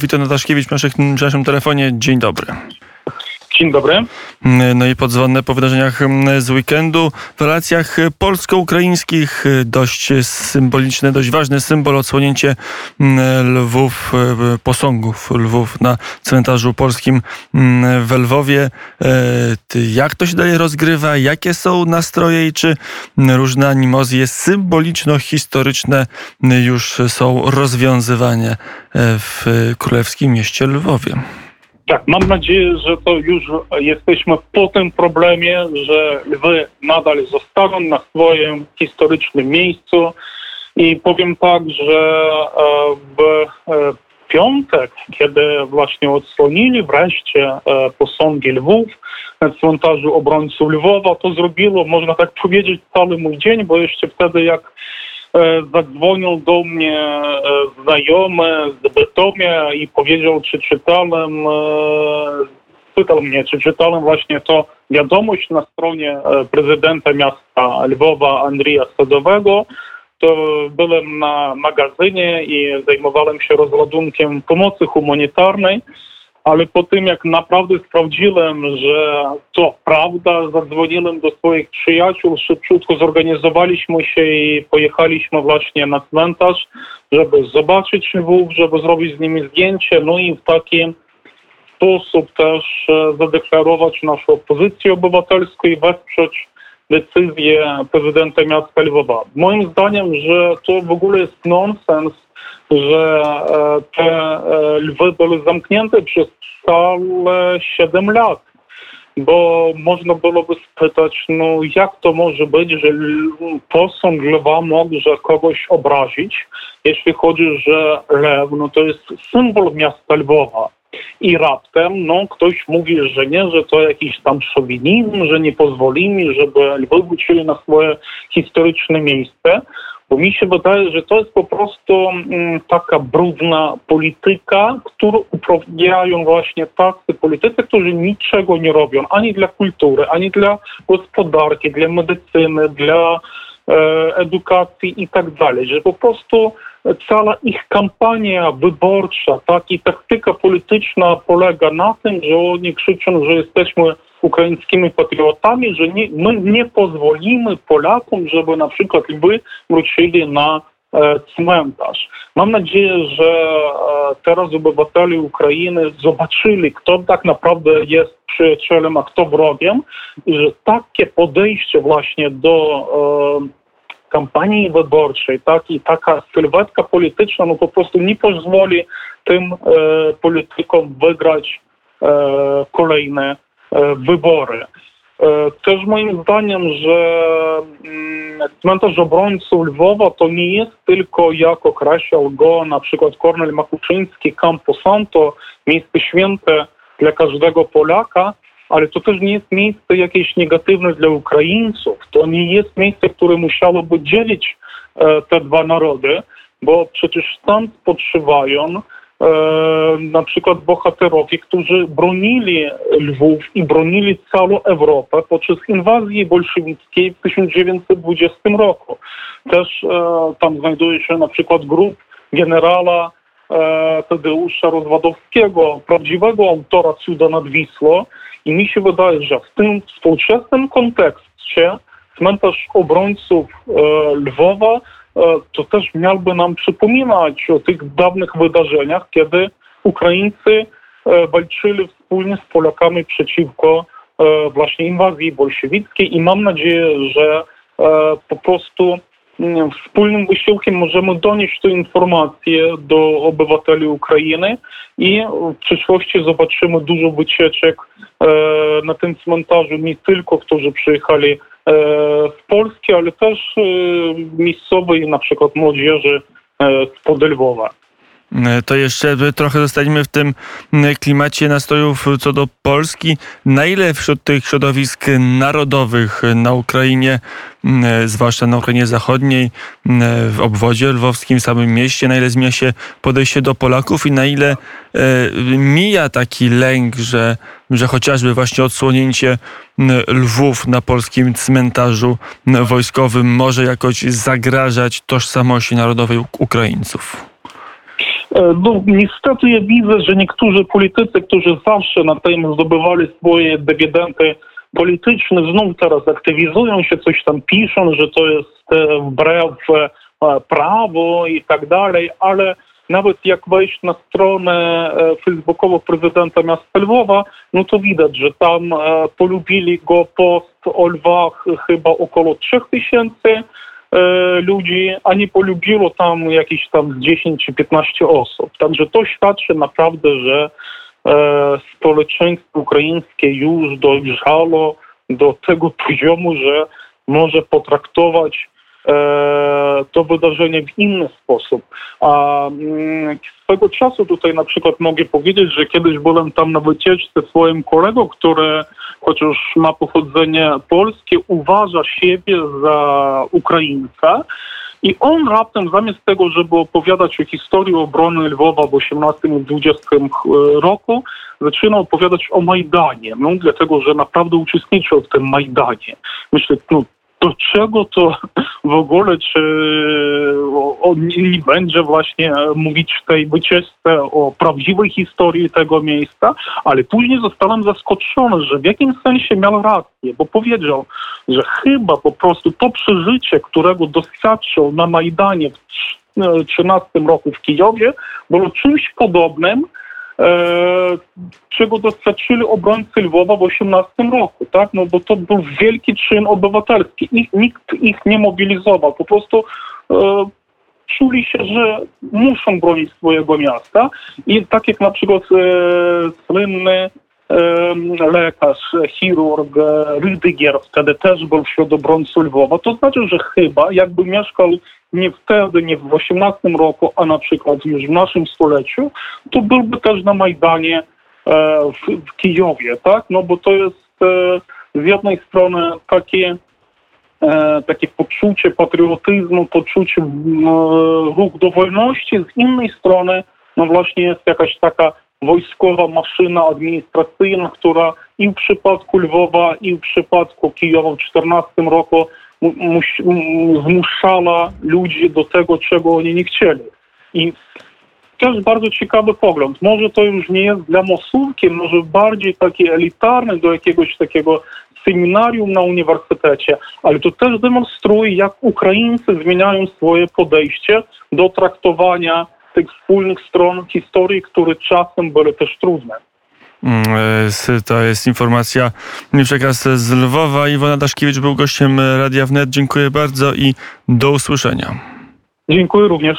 Witam Nataszkiewicz przy naszym telefonie. Dzień dobry. Dzień dobry. No i podzwonne po wydarzeniach z weekendu. W relacjach polsko-ukraińskich dość symboliczny, dość ważny symbol odsłonięcie lwów, posągów lwów na cmentarzu polskim w Lwowie. Jak to się dalej rozgrywa? Jakie są nastroje i czy różne animozje symboliczno-historyczne już są rozwiązywane w królewskim mieście Lwowie? Tak, mam nadzieję, że to już jesteśmy po tym problemie, że lwy nadal zostaną na swoim historycznym miejscu. I powiem tak, że e, w e, piątek, kiedy właśnie odsłonili wreszcie e, posągi lwów na cmentarzu obrońców Lwowa, to zrobiło, można tak powiedzieć, cały mój dzień, bo jeszcze wtedy jak zadzwonił do mnie e, znajomy z Bytomia i powiedział, czy czytałem, e, pytał mnie, czy czytałem właśnie to wiadomość na stronie prezydenta miasta Lwowa Andrija Sadowego. To byłem na magazynie i zajmowałem się rozładunkiem pomocy humanitarnej ale po tym jak naprawdę sprawdziłem, że to prawda, zadzwoniłem do swoich przyjaciół, szybciutko zorganizowaliśmy się i pojechaliśmy właśnie na cmentarz, żeby zobaczyć lwów, żeby zrobić z nimi zdjęcie, no i w taki sposób też e, zadeklarować naszą pozycję obywatelską i wesprzeć decyzję prezydenta miasta Lwowa. Moim zdaniem, że to w ogóle jest nonsens, że e, te e, lwy były zamknięte przez całe 7 lat. Bo można byłoby spytać, no jak to może być, że posąg lwa może kogoś obrazić, jeśli chodzi, że lew, no to jest symbol miasta Lwowa. I raptem no, ktoś mówi, że nie, że to jakiś tam szowinizm, że nie pozwolimy, żeby lwy wrócili na swoje historyczne miejsce. Bo mi się wydaje, że to jest po prostu mm, taka brudna polityka, którą uprawiają właśnie tacy politycy, którzy niczego nie robią ani dla kultury, ani dla gospodarki, dla medycyny, dla e, edukacji i tak dalej. Że po prostu cała ich kampania wyborcza, tak i taktyka polityczna polega na tym, że oni krzyczą, że jesteśmy ukraińskimi patriotami, że nie, my nie pozwolimy Polakom, żeby na przykład lwy wrócili na e, cmentarz. Mam nadzieję, że e, teraz obywatele Ukrainy zobaczyli, kto tak naprawdę jest przyjacielem, a kto wrogiem i że takie podejście właśnie do e, kampanii wyborczej, tak, i taka sylwetka polityczna, no po prostu nie pozwoli tym e, politykom wygrać e, kolejne E, wybory. Też moim zdaniem, że mm, cmentarz obrońców Lwowa to nie jest tylko, jak określał go na przykład Kornel Makuczyński, Campo Santo, miejsce święte dla każdego Polaka, ale to też nie jest miejsce jakieś negatywne dla Ukraińców. To nie jest miejsce, które musiałoby dzielić e, te dwa narody, bo przecież tam spoczywają E, na przykład bohaterowie, którzy bronili Lwów i bronili całą Europę podczas inwazji bolszewickiej w 1920 roku. Też e, tam znajduje się na przykład grup generała e, Tadeusza Rozwadowskiego, prawdziwego autora Cuda nad Wisło i mi się wydaje, że w tym współczesnym kontekście cmentarz obrońców Lwowa E, to też miałby nam przypominać o tych dawnych wydarzeniach, kiedy Ukraińcy e, walczyli wspólnie z Polakami przeciwko e, właśnie inwazji bolszewickiej i mam nadzieję, że po prostu wspólnym wysiłkiem możemy donieść tę informację do obywateli Ukrainy i w przyszłości zobaczymy dużo wycieczek na tym cmentarzu, nie tylko którzy przyjechali E, w Polski, ale też e, miejscowej na przykład młodzieży e, z Podlwowa. To jeszcze trochę zostaniemy w tym klimacie nastrojów co do Polski. Na ile wśród tych środowisk narodowych na Ukrainie, zwłaszcza na Ukrainie Zachodniej, w obwodzie lwowskim, w samym mieście, na ile zmienia się podejście do Polaków i na ile mija taki lęk, że, że chociażby właśnie odsłonięcie lwów na polskim cmentarzu wojskowym może jakoś zagrażać tożsamości narodowej Ukraińców? E, No, niestety ja widzę, że niektórzy politycy, którzy zawsze na tym zdobywali swoje dywidendy polityczne, znów teraz aktywizują się, coś tam piszą, że to jest e, wbrew e, prawu i tak dalej, ale nawet jak wejść na stronę facebookową prezydenta miasta Lwowa, no to widać, że tam polubili go post o lwach chyba około 3000 e, ludzi, a nie polubiło tam jakieś tam z 10 czy 15 osób. Także to świadczy naprawdę, że e, społeczeństwo ukraińskie już dojrzało do tego poziomu, że może potraktować e, to wydarzenie w inny sposób. A mm, swego czasu tutaj na przykład mogę powiedzieć, że kiedyś byłem tam na wycieczce swoim kolegą, który chociaż ma pochodzenie polskie, uważa siebie za Ukraińca. I on raptem zamiast tego, żeby opowiadać o historii obrony Lwowa w 18 i 20 roku, zaczyna opowiadać o Majdanie. No, dlatego, że naprawdę uczestniczył w tym Majdanie. Myślę, no do czego to w ogóle, czy on nie będzie właśnie mówić w tej wycieczce o prawdziwej historii tego miejsca, ale później zostałem zaskoczony, że w jakimś sensie miał rację, bo powiedział, że chyba po prostu to przeżycie, którego doświadczył na Majdanie w 2013 roku w Kijowie, było czymś podobnym, e, czego doświadczyli obrońcy Lwowa w 18 roku, tak? No bo to był wielki czyn obywatelski. Nikt ich nie mobilizował. Po prostu e, czuli się, że muszą bronić swojego miasta. I tak jak na przykład e, słynny e, lekarz, chirurg Rydygier wtedy też był wśród obrońców Lwowa, to znaczy, że chyba jakby mieszkał nie wtedy, nie w 18 roku, a na przykład już w naszym stuleciu, to byłby też na Majdanie e, w, w Kijowie, tak? No bo to jest e, z jednej strony takie e, takie poczucie patriotyzmu, poczucie e, ruch do wolności, z innej strony no właśnie jest jakaś taka wojskowa maszyna administracyjna, która i w przypadku Lwowa, i w przypadku Kijowa w 2014 roku zmuszała ludzi do tego, czego oni nie chcieli. I też bardzo ciekawy pogląd. Może to już nie jest dla masówki, może bardziej taki elitarny do jakiegoś takiego seminarium na uniwersytecie, ale to też demonstruje, jak Ukraińcy zmieniają swoje podejście do traktowania tych wspólnych stron historii, które czasem były też trudne. Mm, e, To jest informacja, przekaz z Lwowa. Iwona Daszkiewicz był gościem Radia Wnet. Dziękuję bardzo i do usłyszenia. Dziękuję również.